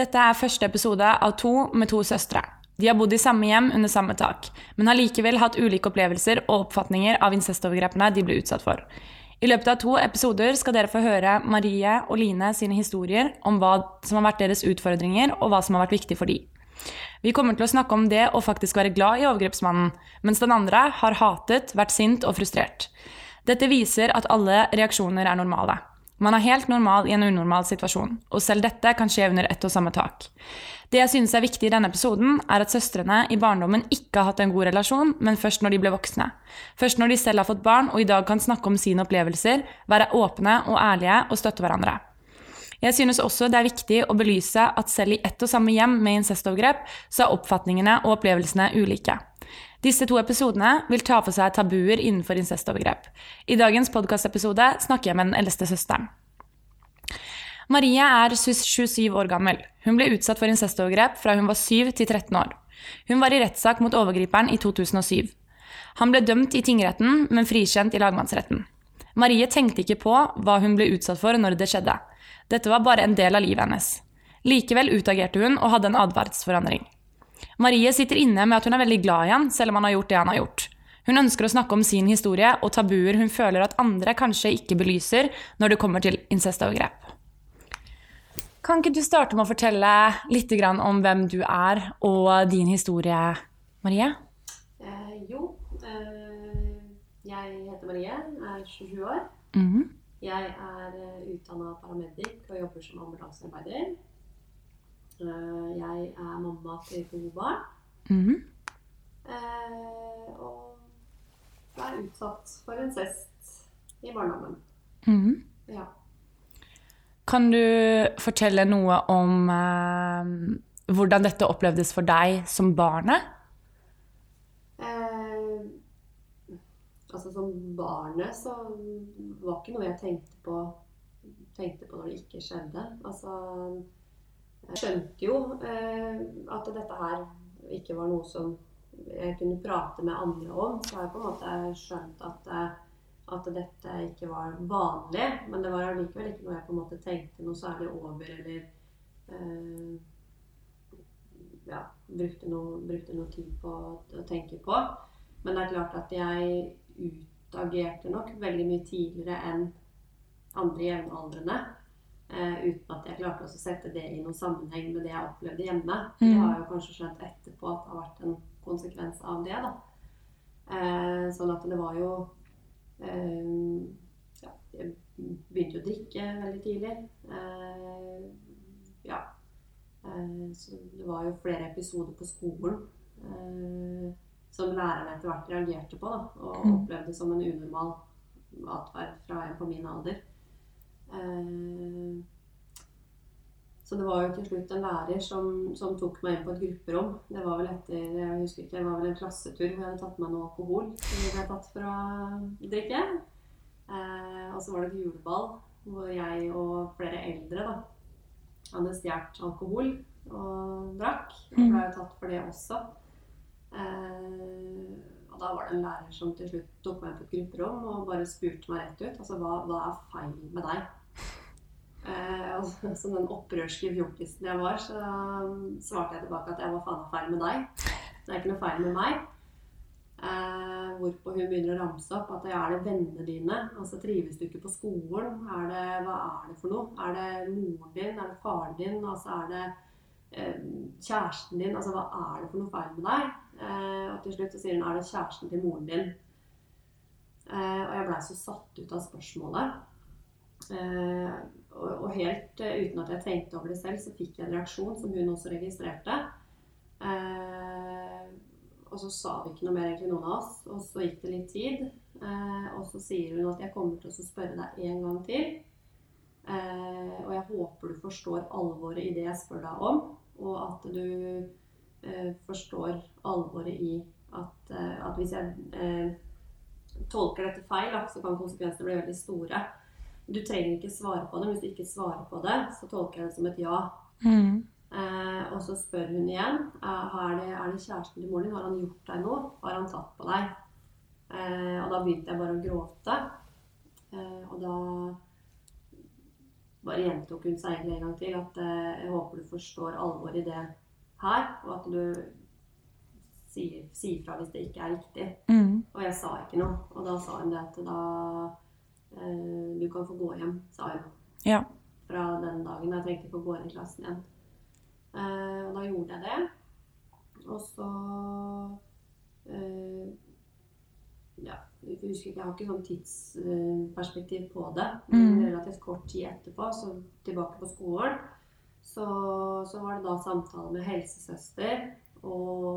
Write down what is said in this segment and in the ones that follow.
Dette er første episode av to med to søstre. De har bodd i samme hjem under samme tak, men har likevel hatt ulike opplevelser og oppfatninger av incestovergrepene de ble utsatt for. I løpet av to episoder skal dere få høre Marie og Line sine historier om hva som har vært deres utfordringer, og hva som har vært viktig for de. Vi kommer til å snakke om det å faktisk være glad i overgrepsmannen, mens den andre har hatet, vært sint og frustrert. Dette viser at alle reaksjoner er normale. Man er helt normal i en unormal situasjon, og selv dette kan skje under ett og samme tak. Det jeg synes er viktig i denne episoden, er at søstrene i barndommen ikke har hatt en god relasjon, men først når de ble voksne. Først når de selv har fått barn og i dag kan snakke om sine opplevelser, være åpne og ærlige og støtte hverandre. Jeg synes også det er viktig å belyse at selv i ett og samme hjem med incestovergrep, så er oppfatningene og opplevelsene ulike. Disse to episodene vil ta for seg tabuer innenfor incestovergrep. I dagens podkastepisode snakker jeg med den eldste søsteren. Marie er 27 år gammel. Hun ble utsatt for incestovergrep fra hun var 7 til 13 år. Hun var i rettssak mot overgriperen i 2007. Han ble dømt i tingretten, men frikjent i lagmannsretten. Marie tenkte ikke på hva hun ble utsatt for når det skjedde. Dette var bare en del av livet hennes. Likevel utagerte hun og hadde en atferdsforandring. Marie sitter inne med at hun er veldig glad i han, selv om han har gjort det han har gjort. Hun ønsker å snakke om sin historie og tabuer hun føler at andre kanskje ikke belyser når det kommer til incestovergrep. Kan ikke du starte med å fortelle litt om hvem du er og din historie, Marie? Eh, jo, eh, jeg heter Marie, er 27 år. Mm -hmm. Jeg er utdanna paramedic og jobber som ambulansearbeider. Eh, jeg er mamma til to barn. Mm -hmm. og er utsatt for incest i barndommen. Mm -hmm. Ja. Kan du fortelle noe om eh, hvordan dette opplevdes for deg som barnet? Eh, altså Som barnet så var ikke noe jeg tenkte på, tenkte på når det ikke skjedde. Altså jeg skjønte jo eh, at dette her ikke var noe som jeg kunne prate med andre om. Så har jeg på en måte skjønt at, eh, at dette ikke var vanlig. Men det var allikevel ikke noe jeg på en måte tenkte noe særlig over eller eh, ja, brukte noe, brukte noe, tid på å tenke på. Men det er klart at jeg utagerte nok veldig mye tidligere enn andre jevnaldrende. Uh, uten at jeg klarte å sette det i noen sammenheng med det jeg opplevde hjemme. Mm. Det har jeg jo kanskje skjønt etterpå at det har vært en konsekvens av det. da. Uh, sånn at det var jo uh, ja, Jeg begynte jo å drikke veldig tidlig. ja. så det var jo flere episoder på skolen som lærerne etter hvert reagerte på da, og mm. opplevde som en unormal atferd fra en på min alder. Eh, så det var jo til slutt en lærer som, som, tok meg inn på et grupperom. Det var vel etter jeg husker ikke, det var vel en klassetur hvor jeg hadde tatt med noe alkohol som jeg hadde tatt for å drikke. Eh, og så var det et juleball hvor jeg og flere eldre da, hadde stjålet alkohol og drakk. Og ble jo tatt for det også. Eh, og da var det en lærer som til slutt tok meg inn på et grupperom og bare spurte meg rett ut. Altså, hva, hva er feil med deg? Eh, som den opprørske fjortisen jeg var, så um, svarte jeg tilbake at jeg var faen feil med deg. Det er ikke noe feil med meg. Eh, hvorpå hun begynner å ramse opp at er det vennene dine? Altså Trives du ikke på skolen? Er det, hva er det for noe? Er det moren din? Er det faren din? Altså er det eh, kjæresten din? Altså hva er det for noe feil med deg? Eh, og til slutt så sier hun er det kjæresten til moren din? Eh, og jeg blei så satt ut av spørsmålet. Eh, og, helt uh, uten at jeg tenkte over det selv, så fikk jeg en reaksjon som hun også registrerte. Uh, og så sa vi ikke noe mer, egentlig, noen av oss. Og så gikk det litt tid. Uh, og så sier hun at jeg kommer til å spørre deg en gang til. og jeg håper du forstår alvoret i det jeg spør deg om. Og at du forstår alvoret i at, at hvis jeg tolker dette feil, så kan konsekvensene bli veldig store. Du trenger ikke svare på det. Hvis du ikke svarer på det, så tolker jeg det som et ja. Mm. Eh, og så spør hun igjen eh, er det, er det kjæresten til moren din. Har han gjort deg noe? Har han tatt på deg? Eh, og da begynte jeg bare å gråte. Eh, og da bare gjentok hun seg egentlig en gang til at eh, jeg håper du forstår alvoret i det her, og at du sier, sier fra hvis det ikke er riktig. Mm. Og jeg sa ikke noe. Og da sa hun det at da eh, Du kan få gå hjem, sa hun. Ja. Fra den dagen. Jeg trengte ikke å gå inn i klassen igjen. Eh, og da gjorde jeg det. Og så eh, Ja, jeg husker ikke, jeg har ikke sånn tidsperspektiv på det. Men Mm. relativt kort tid etterpå, så tilbake på skolen, så, så var det da samtale med helsesøster og,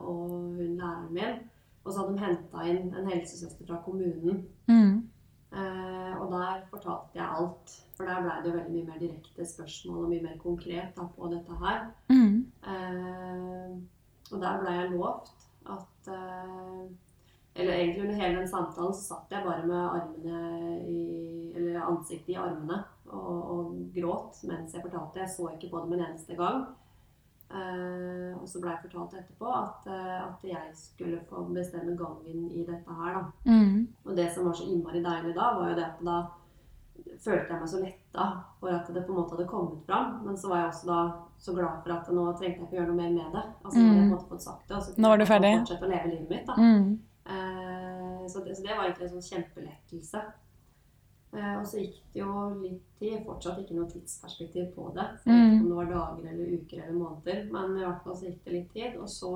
og hun læreren min. Og så hadde de henta inn en helsesøster fra kommunen. Mm. Eh, og der fortalte jeg alt. For der blei det veldig mye mer direkte spørsmål og mye mer konkret da, på dette her. Mm. Eh, og der blei jeg lovt at eh, Eller egentlig under hele den samtalen så satt jeg bare med armene i Eller ansiktet i armene og, og gråt mens jeg fortalte. Jeg så ikke på dem en eneste gang. Eh, og så blei jeg fortalt etterpå at, uh, at jeg skulle få bestemme gangen i dette her, da. Mm. Og det som var så innmari deilig da, var jo det at da følte jeg meg så letta for at det på en måte hadde kommet fram. Men så var jeg også da så glad for at nå trengte jeg ikke gjøre noe mer med det. Altså mm. hadde jeg på en måte fått sagt det, og så Nå var du ferdig. fortsette å leve livet mitt. da. Mm. Uh, så, det, så det var egentlig en sånn kjempelettelse. Eh, og så gikk det jo litt tid, fortsatt ikke noe tidsperspektiv på det. Så jeg vet ikke om det var dager eller uker eller måneder, men i hvert fall så gikk det litt tid. Og så,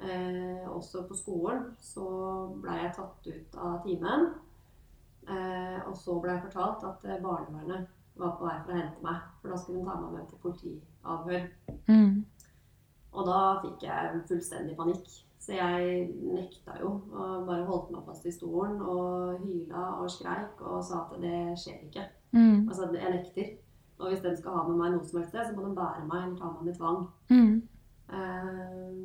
eh, også på skolen, så blei jeg tatt ut av timen. Eh, og så ble jeg fortalt at eh, barnevernet var på vei for å hente meg, for da skulle de ta meg med på politiavhør. Mm. Og da fikk jeg fullstendig panikk. Så jeg nekta jo og bare holdt meg fast i stolen og hyla og skreik og sa at det skjer ikke. Mm. Altså, jeg nekter. Og hvis de skal ha med meg noe som helst så må de bære meg eller ta meg med tvang. Mm. Eh,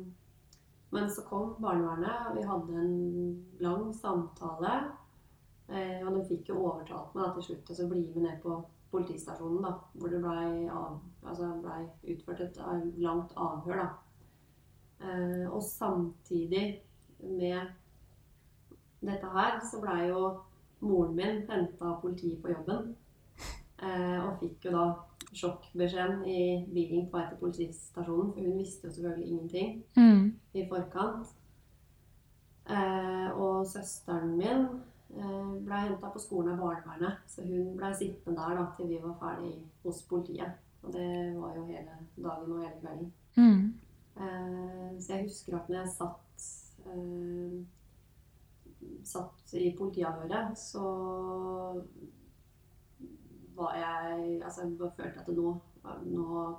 men så kom barnevernet, og vi hadde en lang samtale. Eh, og de fikk jo overtalt meg da, til slutt til å bli med ned på politistasjonen, da, hvor det blei altså, ble utført et eh, langt avhør. da. Eh, og samtidig med dette her, så blei jo moren min henta av politiet på jobben. Eh, og fikk jo da sjokkbeskjeden i bilen på vei til politistasjonen, for hun visste jo selvfølgelig ingenting Mm. i forkant. Eh, og søsteren min eh, ble henta på skolen av barnevernet, så hun ble sittende der da, til vi var ferdig hos politiet. Og det var jo hele dagen og hele kvelden. Mm. Eh, så jeg husker at når jeg satt, eh, satt i politiavhøret, så var jeg Altså, jeg følte at nå, nå,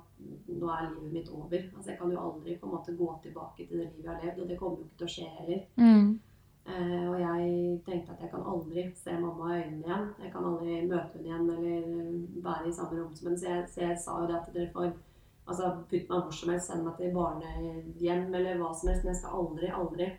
nå er livet mitt over. Altså, jeg kan jo aldri på en måte gå tilbake til det livet jeg har levd, og det kommer jo ikke til å skje heller. Mm. Uh, og jeg tenkte at jeg kan aldri se mamma i øynene igjen. Jeg kan aldri møte henne igjen eller være i samme rom som henne. Så jeg, så jeg sa jo det at dere får altså, Putt meg hvor som helst, send meg til barnehjem eller hva som helst. Men jeg skal aldri, aldri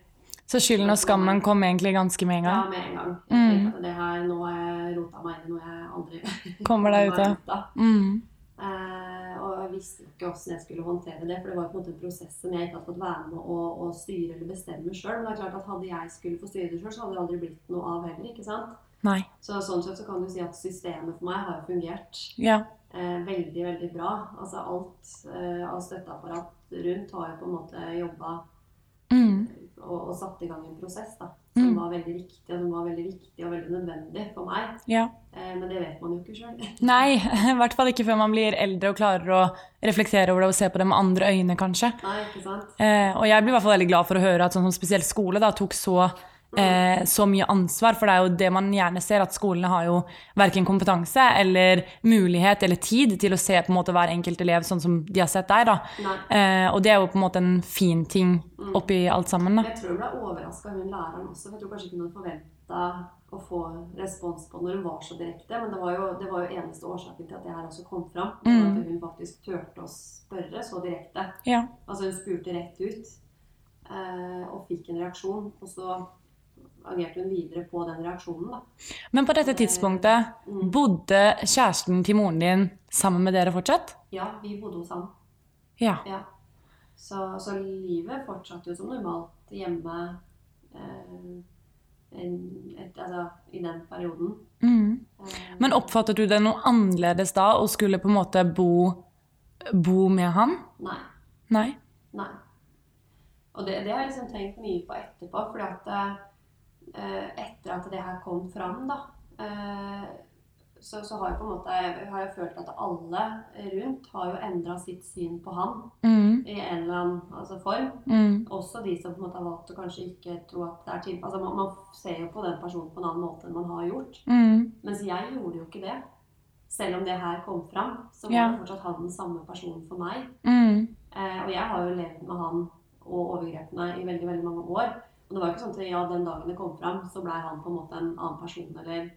Så skylden og skammen kom egentlig ganske med en gang? Ja, med en gang. Jeg Mm. tenkte at det her, nå har jeg rota meg inn i noe jeg aldri Kommer deg ut av? Mm. Eh, og jeg visste ikke hvordan jeg skulle håndtere det, for det var på en måte en prosess som jeg ikke hadde fått være med å, å styre eller bestemme sjøl. Men det er klart at hadde jeg skulle få styre det sjøl, så hadde det aldri blitt noe av heller. ikke sant? Nei. Så sånn sett så kan du si at systemet for meg har jo fungert Ja. Eh, veldig, veldig bra. Altså alt eh, av støtteapparat rundt har jo på en måte jobba Mm. og, og satt i gang en prosess da, som Mm. var veldig viktig, og som var veldig viktig og veldig nødvendig for meg. ja. Eh, men det vet man jo ikke sjøl. Nei, i hvert fall ikke før man blir eldre og klarer å reflektere over det og se på det med andre øyne, kanskje. Nei, ikke sant? Eh, og jeg blir i hvert fall veldig glad for å høre at sånn som spesielt skole da, tok så, eh, så mye ansvar. For det er jo det man gjerne ser, at skolene har jo verken kompetanse eller mulighet eller tid til å se på en måte hver enkelt elev sånn som de har sett deg. da. Eh, og det er jo på en måte en fin ting oppi alt sammen. da. Jeg tror hun ble overraska, hun læreren også. For jeg tror kanskje ikke hun hadde forventa å få respons på når hun var så direkte. Men det var jo, det var jo eneste årsaken til at det her også kom fram. Mm. At hun faktisk turte å spørre så direkte. Ja. Altså hun spurte rett ut. Eh, og fikk en reaksjon. Og så agerte hun videre på den reaksjonen, da. Men på dette tidspunktet, Mm. bodde kjæresten til moren din sammen med dere fortsatt? Ja, vi bodde hos han. Ja. Ja. Så, så livet fortsatte jo som normalt hjemme. Eh, en- et, altså, i den perioden. Mm. Eh, Men oppfattet du det noe annerledes da, å skulle på en måte bo, bo med han? Nei. Nei? Nei. Og det, det har jeg liksom tenkt mye på etterpå, fordi at eh, etter at det her kom fram, da, eh, så, så har jeg på en måte har jeg følt at alle rundt har jo endra sitt syn på han Mm. i en eller annen altså, form. Mm. Også de som på en måte har valgt å kanskje ikke tro at det er til altså, man, man ser jo på den personen på en annen måte enn man har gjort. Mm. Mens jeg gjorde jo ikke det. Selv om det her kom fram, så var Ja. det fortsatt han den samme personen for meg. Mm. Eh, og jeg har jo levd med han og overgrepene i veldig veldig mange år. Og det var ikke sånn at ja, den dagen det kom fram, så blei han på en måte en annen person eller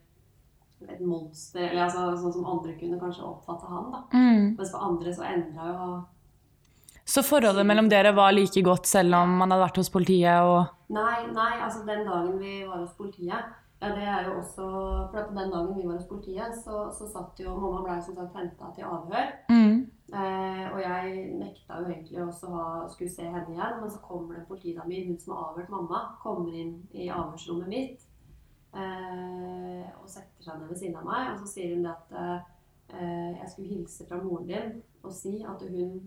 et monster. Eller altså, sånn som andre kunne kanskje oppfatte han. da. Mm. Mens for andre så endra jo Så forholdet mellom dere var like godt selv om man hadde vært hos politiet og Nei, nei, altså den dagen vi var hos politiet ja, det er jo også, for at Den dagen vi var hos politiet, så, så satt jo Mamma ble som sagt henta til avhør. mm. Eh, og jeg nekta jo egentlig også å skulle se henne igjen, men så kommer det en politidame inn, hun som har avhørt mamma, kommer inn i avhørsrommet mitt eh, og setter seg ned ved siden av meg. Og så sier hun det at eh, jeg skulle hilse fra moren din og si at hun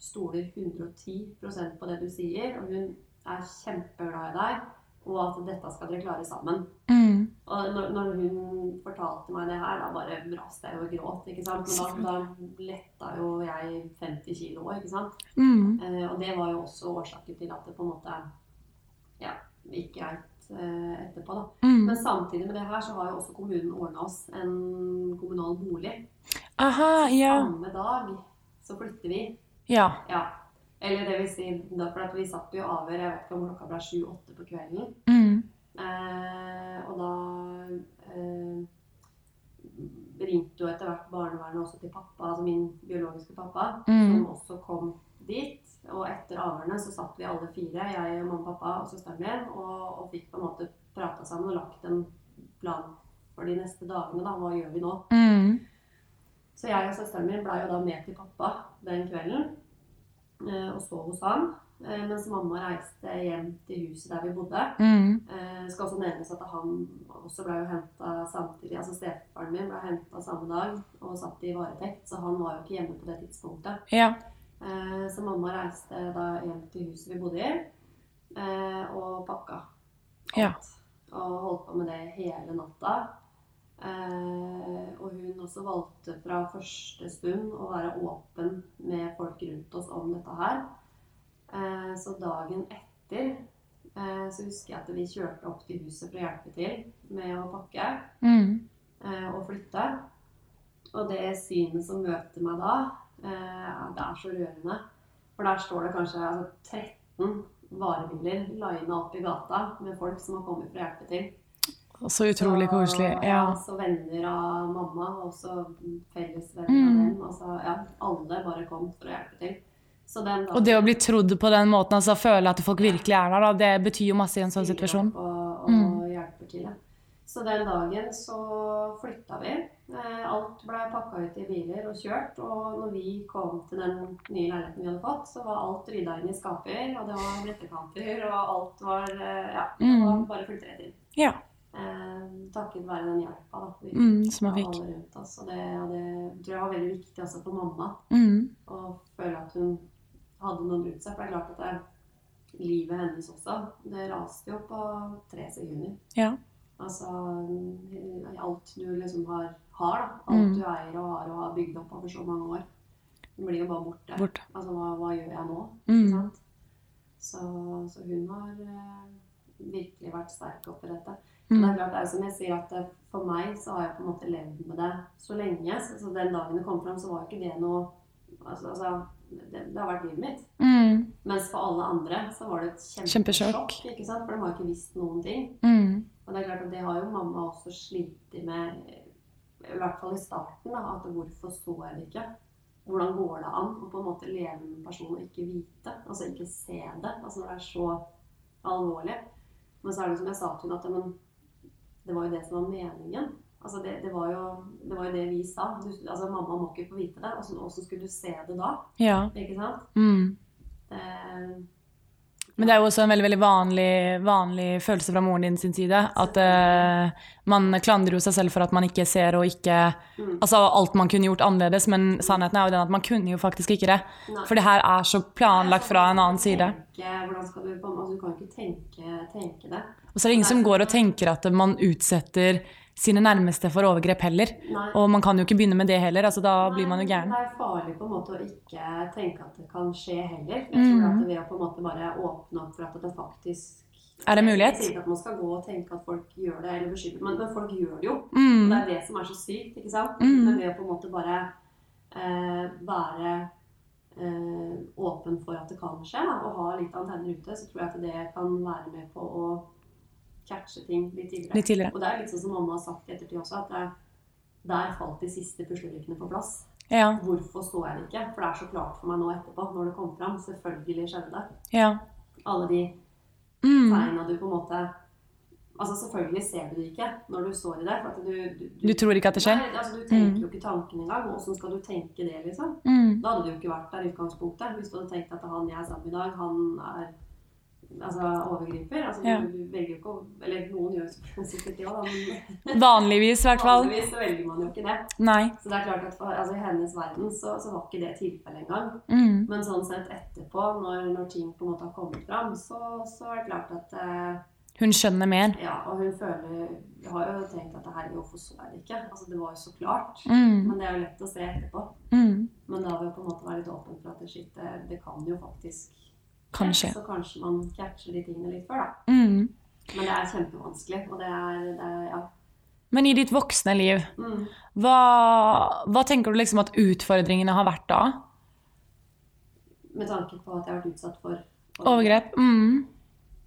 stoler 110% på det du sier, og hun er kjempeglad i deg, og at dette skal dere klare sammen. Mm. Og når, når hun fortalte meg det her, da bare braste jeg og gråt. ikke sant? Men da, da letta jo jeg 50 kilo, ikke sant. Mm. Eh, og det var jo også årsaken til at det på en måte ja, gikk greit eh, etterpå, da. Mm. Men samtidig med det her så har jo også kommunen ordna oss en kommunal bolig. Aha, ja. Samme dag så flytter vi. Ja. Ja. Eller det vil si, da, for vi satt jo i avhør, jeg vet ikke om klokka ble sju-åtte på kvelden. Mm. Eh, og da eh, ringte jo etter hvert barnevernet også til pappa, altså min biologiske pappa, Mm. som også kom dit. Og etter avhørene så satt vi alle fire, jeg og mamma, pappa og søsteren min, og, og fikk på en måte prata sammen og lagt en plan for de neste dagene. da, Hva gjør vi nå? Mm. Så jeg og søsteren min blei jo da med til pappa den kvelden og sov hos han. Eh, mens mamma reiste hjem til huset der vi bodde. Mm. Eh, skal også nevnes at han også ble jo henta samtidig. altså Stefaren min ble henta samme dag og satt i varetekt, så han var jo ikke hjemme på det tidspunktet. Ja. Eh, så mamma reiste da hjem til huset vi bodde i, eh, og pakka alt. Ja. Og holdt på med det hele natta. Eh, og hun også valgte fra første stund å være åpen med folk rundt oss om dette her. Eh, så dagen etter eh, så husker jeg at vi kjørte opp til huset for å hjelpe til med å pakke Mm. eh, og flytte. Og det synet som møter meg da, eh, det er så rørende. For der står det kanskje altså, 13 varebiler lina opp i gata med folk som har kommet for å hjelpe til. Så utrolig Så, koselig. Ja. Så venner av mamma, og også fellesvenner Mm. av dem. Altså, ja, alle bare kom for å hjelpe til. Så den Og det å bli trodd på den måten, altså føle at folk virkelig er der, da, det betyr jo masse i en sånn situasjon. Og, og Mm. hjelper til. Ja. Så den dagen så flytta vi. Eh, Alt ble pakka ut i biler og kjørt. Og når vi kom til den nye leiligheten vi hadde fått, så var alt rydda inn i skaper, og det var brettekanter, og alt var eh, Ja, det Mm. var bare flytte rett inn. Ja. Eh, takket være den hjelpa vi Mm, som av fikk. rundt oss. Og det, og det tror jeg var veldig viktig også for mamma. Mm. Å føle at hun hadde noen rundt seg. For det er klart at det, livet hennes også, det raste jo på tre sekunder. Ja. Altså alt du liksom har, har da. Alt Mm. du eier og har og har bygd opp over så mange år. Blir jo bare borte. Borte. Altså hva, hva gjør jeg nå? Mm. Så, så hun har eh, virkelig vært sterk oppi dette. Men det Mm. er klart, det er som jeg sier at eh, for meg så har jeg på en måte levd med det så lenge. Så, så den dagen det kom fram, så var ikke det noe Altså, altså det, det har vært livet mitt. Mm. Mens for alle andre så var det et Kjempesjokk. Kjempe? For de har ikke visst noen ting. Mm. Og det er klart at det har jo mamma også slitt med, i hvert fall i starten. da, At hvorfor så jeg det ikke? Hvordan går det an å på en måte leve med en person og ikke vite? Altså ikke se det. Altså når det er så alvorlig. Men så er det som jeg sa til henne, at men, det var jo det som var meningen. Altså det, det, var jo, det var jo det vi sa. Du, altså Mamma må ikke få vite det. Altså, Hvordan skulle du se det da? Ja. Ikke sant? Mm. Det, Men det er jo også en veldig veldig vanlig, vanlig følelse fra moren din sin side. At uh, man klandrer jo seg selv for at man ikke ser og ikke Mm. Altså alt man kunne gjort annerledes, men sannheten er jo den at man kunne jo faktisk ikke det. Nei. For det her er så planlagt fra en annen side. Tenke, hvordan skal du, altså, du kan ikke tenke, tenke det. Og så er det ingen som går og tenker at man utsetter sine nærmeste for overgrep heller. Nei. Og man kan jo ikke begynne med det heller. altså Da blir man jo gæren. Det er farlig på en måte å ikke tenke at det kan skje heller. Jeg Mm. tror at ved å på en måte bare åpne opp for at det faktisk Er det mulighet? Jeg sier ikke at man skal gå og tenke at folk gjør det, eller beskylder, men, men folk gjør det jo. Og Mm. det er det som er så sykt, ikke sant? Mm. Men ved å på en måte bare eh, være eh, åpen for at det kan skje, og ha litt antenner ute, så tror jeg at det kan være med på å catche ting litt tidligere. Litt tidligere. Og det er litt sånn som mamma har sagt i ettertid også, at det, der falt de siste puslebrikkene på plass. Ja. Hvorfor så jeg det ikke? For det er så klart for meg nå etterpå, når det kom fram. Selvfølgelig skjedde det. ja. Alle de Mm. tegna du på en måte Altså Selvfølgelig ser du det ikke når du står i det. At du, du, Du tror ikke at det skjer? Nei, altså, du tenker Mm. jo ikke tanken engang. Åssen skal du tenke det, liksom? Mm. Da hadde du jo ikke vært der i utgangspunktet. Hvis du hadde tenkt at han jeg er sammen i dag, han er altså, overgriper. Altså, Ja. du, velger ikke å Eller noen gjør det sikkert det òg, men Vanligvis, i hvert fall. vanligvis så velger man jo ikke det. Nei. Så det er klart at for, altså, I hennes verden så, så var ikke det tilfellet engang. Mm. Men sånn sett etterpå, når, når ting på en måte har kommet fram, så, så er det klart at eh, Hun skjønner mer. Ja, og hun føler Jeg har jo tenkt at det her, hvorfor så jeg det ikke? Altså, det var jo så klart. Mm. Men det er jo lett å se etterpå. Mm. Men da vil jeg på en måte være litt åpen for at det, shit, det, det kan jo faktisk Kanskje. Så kanskje man catcher de tingene litt før, da. Mm. Men det er kjempevanskelig, og det er, det er Ja. Men i ditt voksne liv, Mm. hva, hva tenker du liksom at utfordringene har vært da? Med tanke på at jeg har vært utsatt for Overgrep? Mm.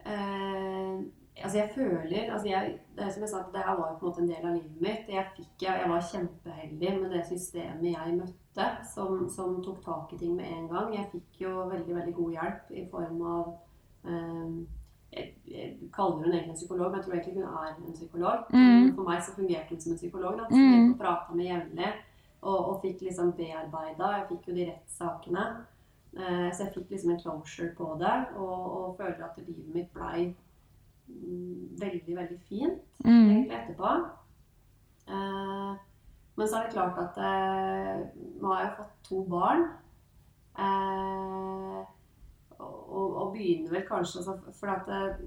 Eh, altså jeg føler altså jeg, det er som jeg sa, det her var på en måte en del av livet mitt. Jeg, fikk, jeg, jeg var kjempeheldig med det systemet jeg møtte, som, som tok tak i ting med en gang. Jeg fikk jo veldig veldig god hjelp i form av um, jeg, jeg kaller hun egentlig en psykolog, men jeg tror egentlig hun er en psykolog. Mm. For meg så fungerte hun som en psykolog. da, som Mm. jeg prata med jevnlig. Og, og fikk liksom bearbeida. Jeg fikk jo de rettssakene. Eh, så jeg fikk liksom en closure på det, og, og føler at livet mitt blei mm, veldig, veldig fint Mm. egentlig etterpå. Eh, men så er det klart at eh, nå har jeg fått to barn. Eh, og, og, begynner vel kanskje For at eh,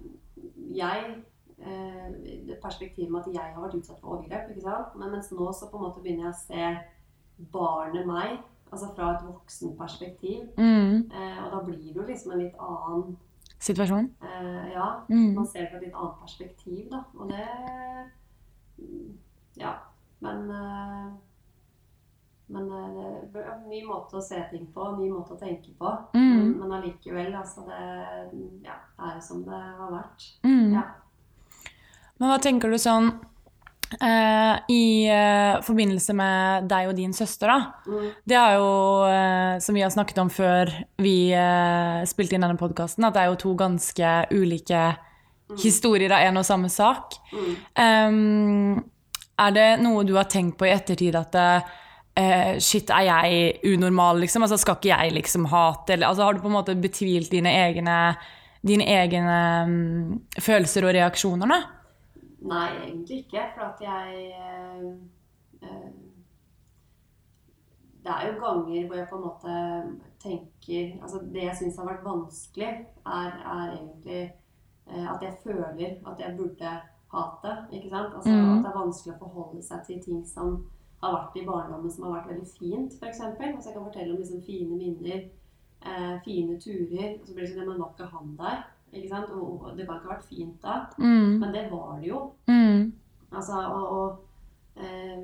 jeg eh, perspektivet med at jeg har vært utsatt for overgrep. ikke sant? Men mens nå så på en måte begynner jeg å se barnet meg, altså fra et voksenperspektiv. Mm. Eh, og da blir det jo liksom en litt annen Situasjon? eh, Ja, Mm. man ser det fra et litt annet perspektiv, da. Og det mm, Ja. Men eh, Men eh, det er en ny måte å se ting på, en ny måte å tenke på. Mm. Men, allikevel, altså det ja, er jo som det har vært. Mm. Ja. Men hva tenker du sånn eh, i uh, forbindelse med deg og din søster, da? Mm. Det er jo, uh, som vi har snakket om før vi spilte inn denne podkasten, at det er jo to ganske ulike historier av en og samme sak. Mm. Um, er det noe du har tenkt på i ettertid at shit, er jeg unormal, liksom? Altså, skal ikke jeg liksom hate eller altså, Har du på en måte betvilt dine egne, dine egne um, følelser og reaksjoner, da? Nei, egentlig ikke. For at jeg eh, Det er jo ganger hvor jeg på en måte tenker Altså det jeg syns har vært vanskelig, er, er egentlig øh, at jeg føler at jeg burde hate. Ikke sant? Altså mm. At det er vanskelig å forholde seg til ting som har vært i barndommen som har vært veldig fint, f.eks. Altså jeg kan fortelle om liksom fine minner, øh, fine turer. Og så blir det sånn at man var ikke han der? Ikke sant? Og, og det kan ikke ha vært fint da. Mm. Men det var det jo. Mm. Altså, og, og eh,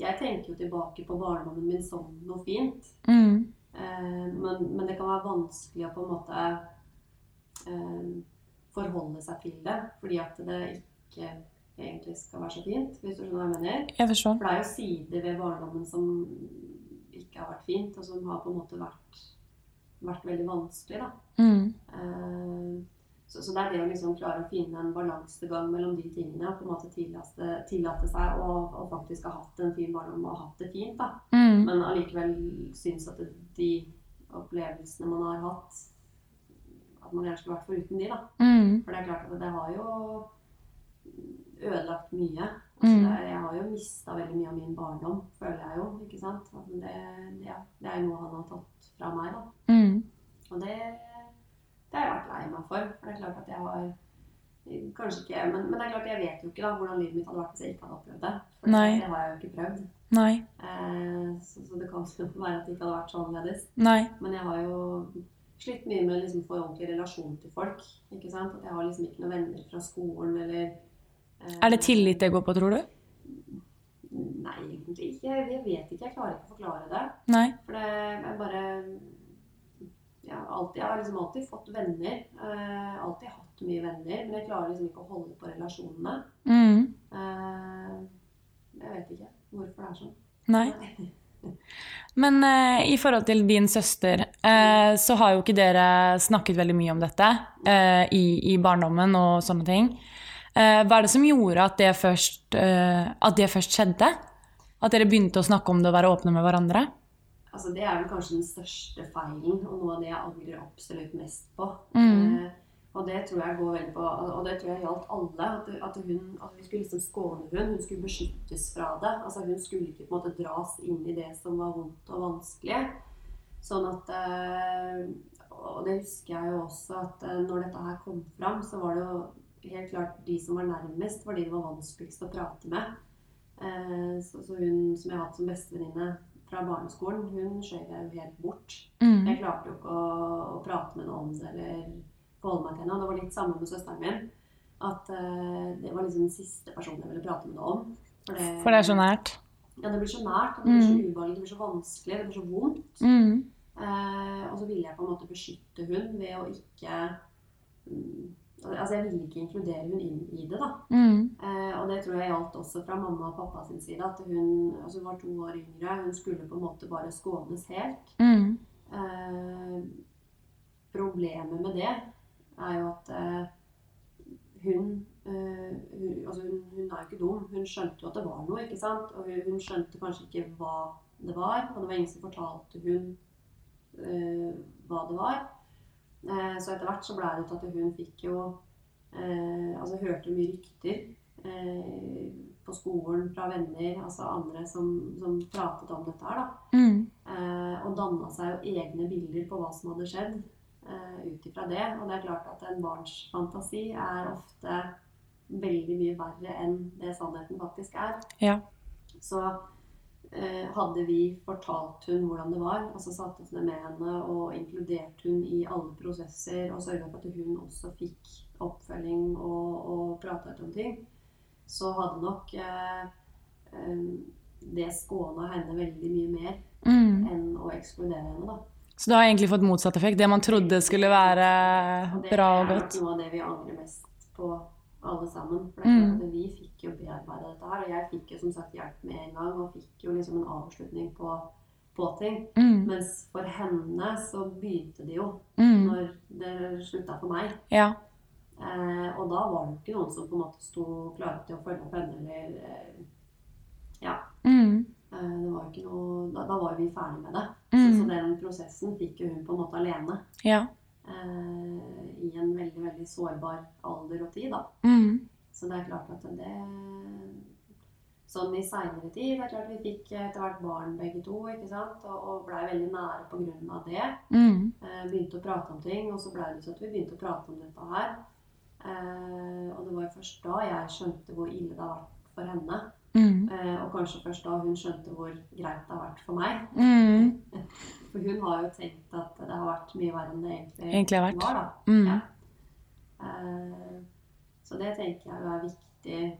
Jeg tenker jo tilbake på barndommen min som noe fint. Mm. Eh, men, men det kan være vanskelig å på en måte eh, forholde seg til det. Fordi at det ikke egentlig skal være så fint, hvis du skjønner hva jeg mener. Jeg. For det er jo sider ved barndommen som ikke har vært fint, og som har på en måte vært, vært veldig vanskelig. da. Mm. Eh, Så, så det er det å liksom klare å finne en balansegang mellom de tingene. På en måte tillate, tillate seg å, å faktisk ha hatt en fin barndom og hatt det fint. da. Mm. Men allikevel synes at det, de opplevelsene man har hatt, at man gjerne skulle vært foruten de, da. Mm. For det er klart at det har jo ødelagt mye. Altså det, jeg har jo mista veldig mye av min barndom, føler jeg jo. ikke sant? Det, ja, det er noe han har tatt fra meg, da. Mm. Og det, det har jeg vært lei meg for. For det er klart at jeg har Kanskje ikke men, men det er klart jeg vet jo ikke da hvordan livet mitt hadde vært hvis jeg ikke hadde opplevd det. For Nei. det har jeg jo ikke prøvd. Nei. Eh, så, så det kan jo være at det ikke hadde vært så annerledes. Nei. Men jeg har jo slitt mye med liksom få ordentlig relasjon til folk. ikke sant? At jeg har liksom ikke noen venner fra skolen eller Er det tillit det går på, tror du? Nei, egentlig ikke. Jeg, jeg vet ikke. Jeg klarer ikke å forklare det. Nei. For det er bare jeg har, alltid, jeg har liksom alltid fått venner. Uh, alltid hatt mye venner. Men jeg klarer liksom ikke å holde på relasjonene. Mm. Uh, jeg vet ikke hvorfor det er sånn. Nei. Men uh, i forhold til din søster, uh, så har jo ikke dere snakket veldig mye om dette uh, i, i barndommen og sånne ting. Eh, hva er det som gjorde at det, først, eh, at det først skjedde? At dere begynte å snakke om det og være åpne med hverandre? Altså, det er vel kanskje den største feilen, og noe av det jeg angrer absolutt mest på. Mm. Eh, og det tror jeg går veldig på, og det tror jeg gjaldt alle. At, at, hun, at vi skulle liksom skåne hun, hun skulle beskyttes fra det. Altså Hun skulle ikke på en måte dras inn i det som var vondt og vanskelig. Sånn at eh, Og det husker jeg jo også at eh, når dette her kom fram, så var det jo helt klart de som var nærmest, var de det var vanskeligst å prate med. Eh, så, så hun som jeg har hatt som bestevenninne fra barneskolen, hun skjøv jeg jo helt bort. Mm. Jeg klarte jo ikke å, å prate med noen om det eller forholde meg til henne. Det var litt samme med søsteren min. At eh, det var liksom den siste personen jeg ville prate med noe om. For det, For det er så nært. Ja, det blir så nært. Det blir så Mm. ubehagelig, det blir så vanskelig, det blir så vondt. Mm. Eh, og så ville jeg på en måte beskytte hun ved å ikke mm, Altså, jeg ville ikke inkludere hun inn i det, da. Mm. Eh, og det tror jeg gjaldt også fra mamma og pappa sin side. At hun, altså hun var to år yngre. Hun skulle på en måte bare skånes helt. Mm. Eh, problemet med det er jo at eh, hun, eh, hun Altså, hun, hun er jo ikke dum. Hun skjønte jo at det var noe, ikke sant? Og hun, hun skjønte kanskje ikke hva det var. Og det var ingen som fortalte hun eh, hva det var. Eh, så etter hvert så ble det til at hun fikk jo eh, Altså hørte mye rykter eh, på skolen fra venner, altså andre som, som pratet om dette her, da. Mm. Og danna seg jo egne bilder på hva som hadde skjedd ut ifra det. Og det er klart at en barns fantasi er ofte veldig mye verre enn det sannheten faktisk er. Ja. Så hadde vi fortalt hun hvordan det var, altså satt oss ned med henne og inkludert hun i alle prosesser og sørga for at hun også fikk oppfølging og, og prata ut om ting, så hadde nok eh, eh, det skåna henne veldig mye mer Mm. enn å ekskludere henne, da. Så du har egentlig fått motsatt effekt. Det man trodde skulle være Og det bra og er nok godt. noe av det vi angrer mest på alle sammen. For det Mm. vi fikk jo bearbeida dette her, og jeg fikk jo som sagt hjelp med en gang, og fikk jo liksom en avslutning på, på ting. Mm. Mens for henne så begynte det jo Mm. når det slutta for meg. Ja. Eh, og da var det ikke noen som på en måte sto klare til å følge opp henne, eller eh, Ja. Mm. Eh, det var ikke noe Da, da var vi ferdig med det. Mm. Så, så den prosessen fikk jo hun på en måte alene. Ja. Eh, I en veldig, veldig sårbar alder og tid, da. Mm. Så det er klart at det Sånn i seinere tid Det er klart vi fikk etter hvert barn begge to, ikke sant? Og, og blei veldig nære av det. Mm. Eh, begynte å prate om ting, og så blei det sånn at vi begynte å prate om dette her. Eh, og det var jo først da jeg skjønte hvor ille det har vært for henne. Mm. Eh, og kanskje først da hun skjønte hvor greit det har vært for meg. Mm. For hun har jo tenkt at det har vært mye verre enn det egentlig, Egentlig har vært. var. da. Mm. Ja. Eh, så det tenker jeg er viktig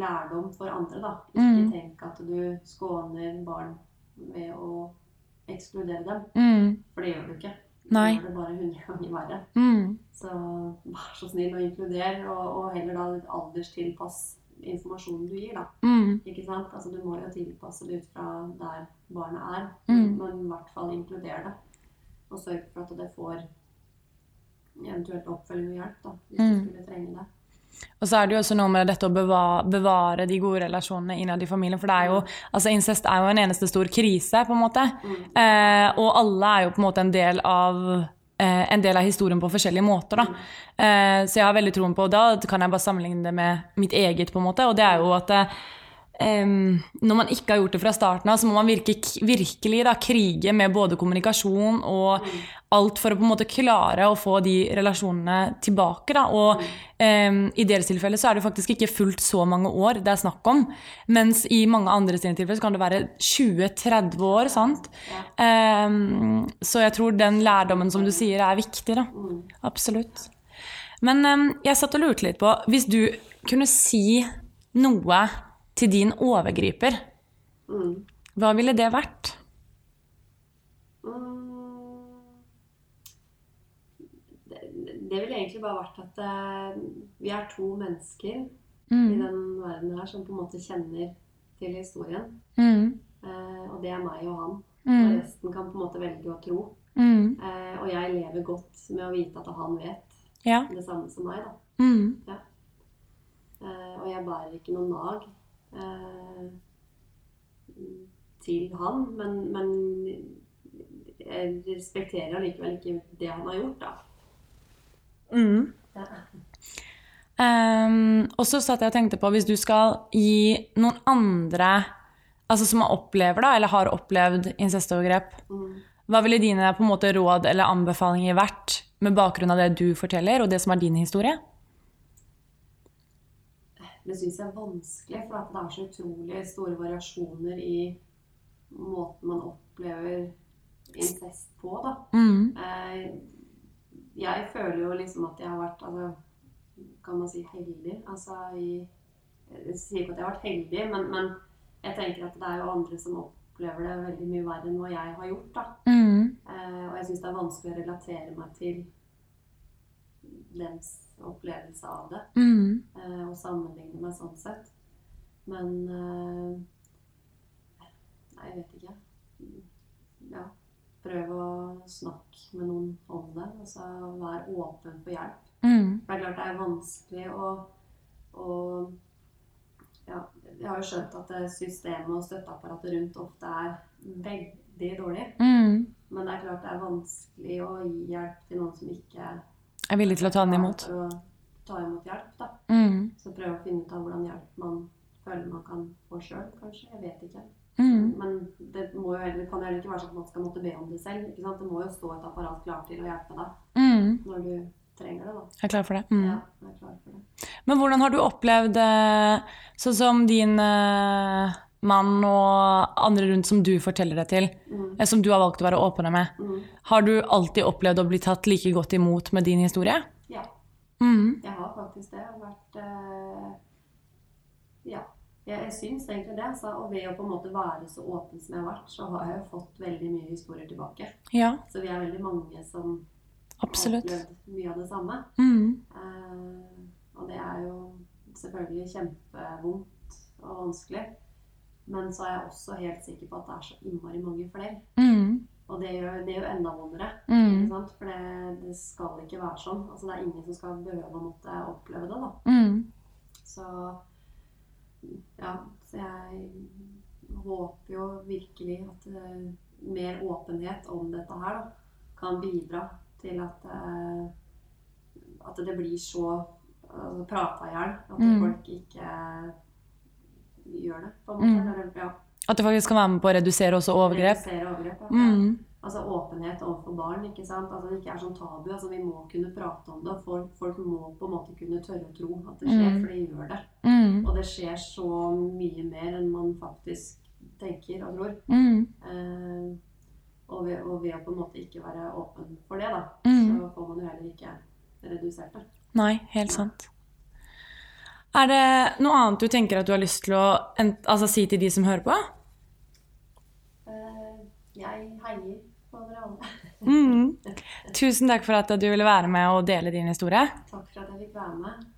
lærdom for andre, da. Ikke Mm. tenk at du skåner barn ved å ekskludere dem. Mm. For det gjør du ikke. Nei. Det bare hundre ganger verre. Mm. Så vær så snill å inkludere, og, og heller da alderstilpass informasjonen du gir, da. Mm. Ikke sant? Altså Du må jo tilpasse det ut fra der barnet er, Mm. men i hvert fall inkludere det. Og sørge for at det får eventuelt oppfølging og hjelp, da, hvis Mm. du skulle trenge det. Og så er det jo også noe med dette å bevare, bevare de gode relasjonene innad i familien. For det er jo, altså incest er jo en eneste stor krise, på en måte. Mm. Eh, og alle er jo på en måte en del av en del av historien på forskjellige måter. Da. Eh, så jeg har veldig troen på, og da kan jeg bare sammenligne det med mitt eget, på en måte, og det er jo at em, når man ikke har gjort det fra starten av, så må man virke, virkelig da, krige med både kommunikasjon og alt for å på en måte klare å få de relasjonene tilbake. Da. Og um, i deres tilfelle så er det faktisk ikke fullt så mange år det er snakk om. Mens i mange andre sine tilfeller så kan det være 20-30 år. sant? Um, så jeg tror den lærdommen som du sier, er viktig. da. Absolutt. Men jeg satt og lurte litt på Hvis du kunne si noe til din overgriper, Mm. hva ville det vært? Mm. Det, det ville egentlig bare vært at eh, vi er to mennesker i Mm. den verden her som på en måte kjenner til historien. Mm. Eh, og det er meg og han. Og Mm. resten kan på en måte velge å tro. Eh, og jeg lever godt med å vite at han vet Ja. det samme som meg. da. Eh, og jeg bærer ikke noe nag til han, men, men jeg respekterer allikevel ikke det han har gjort, da. Mm. Ja. Um, og så satt jeg og tenkte på, hvis du skal gi noen andre altså som har opplever da, eller har opplevd incestovergrep, Mm. hva ville dine på en måte råd eller anbefalinger vært med bakgrunn av det du forteller, og det som er din historie? Det syns er vanskelig, for det er så utrolig store variasjoner i måten man opplever incest på, da. Mm. Eh, jeg føler jo liksom at jeg har vært altså, Kan man si heldig? Altså i Jeg sier ikke at jeg har vært heldig, men, men jeg tenker at det er jo andre som opplever det veldig mye verre enn hva jeg har gjort. da. Mm. Eh, og jeg syns det er vanskelig å relatere meg til deres opplevelse av det. Mm. eh, og sammenligne meg sånn sett. Men eh, Nei, jeg vet ikke. Ja. Prøv å snakke med noen om det. Altså vær åpen for hjelp. Mm. For det er klart det er vanskelig å, å ja, Jeg har jo skjønt at systemet og støtteapparatet rundt ofte er veldig dårlig. Mm. Men det er klart det er vanskelig å gi hjelp til noen som ikke er villig til å ta den imot. For å ta imot hjelp, da. Mm. Så prøve å finne ut av hvordan hjelp man føler man kan få sjøl, kanskje. Jeg vet ikke. Mm. Men det, må jo heller, kan heller ikke være sånn at man skal måtte be om det selv. Ikke sant? Det må jo stå et apparat klart til å hjelpe deg Mm. når du trenger det. da. Jeg er klar for det. Mm. Ja, jeg er klar for det. Men hvordan har du opplevd eh, sånn som din eh, mann og andre rundt som du forteller det til, Mm. eh, som du har valgt å være åpne med, Mm. har du alltid opplevd å bli tatt like godt imot med din historie? Ja, Mm. jeg har faktisk det. Jeg har vært eh, Ja. Jeg, jeg syns egentlig det. Så, og ved å på en måte være så åpen som jeg har vært, så har jeg jo fått veldig mye historier tilbake. Ja, Så vi er veldig mange som absolutt. har opplevd mye av det samme. Mm. Eh, og det er jo selvfølgelig kjempevondt og vanskelig. Men så er jeg også helt sikker på at det er så innmari mange flere. Mm. Og det gjør det gjør enda vondere. Mm. For det, det skal ikke være sånn. Altså, det er ingen som skal behøve å måtte oppleve det. da. Mm. Så ja, så jeg håper jo virkelig at uh, mer åpenhet om dette her da, kan bidra til at, uh, at det blir så uh, prata i hjel. At Mm. folk ikke gjør det, på en måte. Mm. Ja, At det faktisk kan være med på å redusere også overgrep? redusere overgrep. Ja. Mm. Altså åpenhet overfor barn. ikke sant? Altså Det ikke er sånn tabu. altså Vi må kunne prate om det. Folk, folk må på en måte kunne tørre å tro at det skjer, Mm. for det gjør det. Mm. Og det skjer så mye mer enn man faktisk tenker og tror. Mm. Eh, og, ved, og ved å på en måte ikke være åpen for det, da, Mm. så får man jo heller ikke redusert det. Nei, helt sant. Er det noe annet du tenker at du har lyst til å altså, si til de som hører på? Eh, jeg heier på dere alle. Mm. Tusen takk for at du ville være med og dele din historie. Takk for at jeg fikk være med.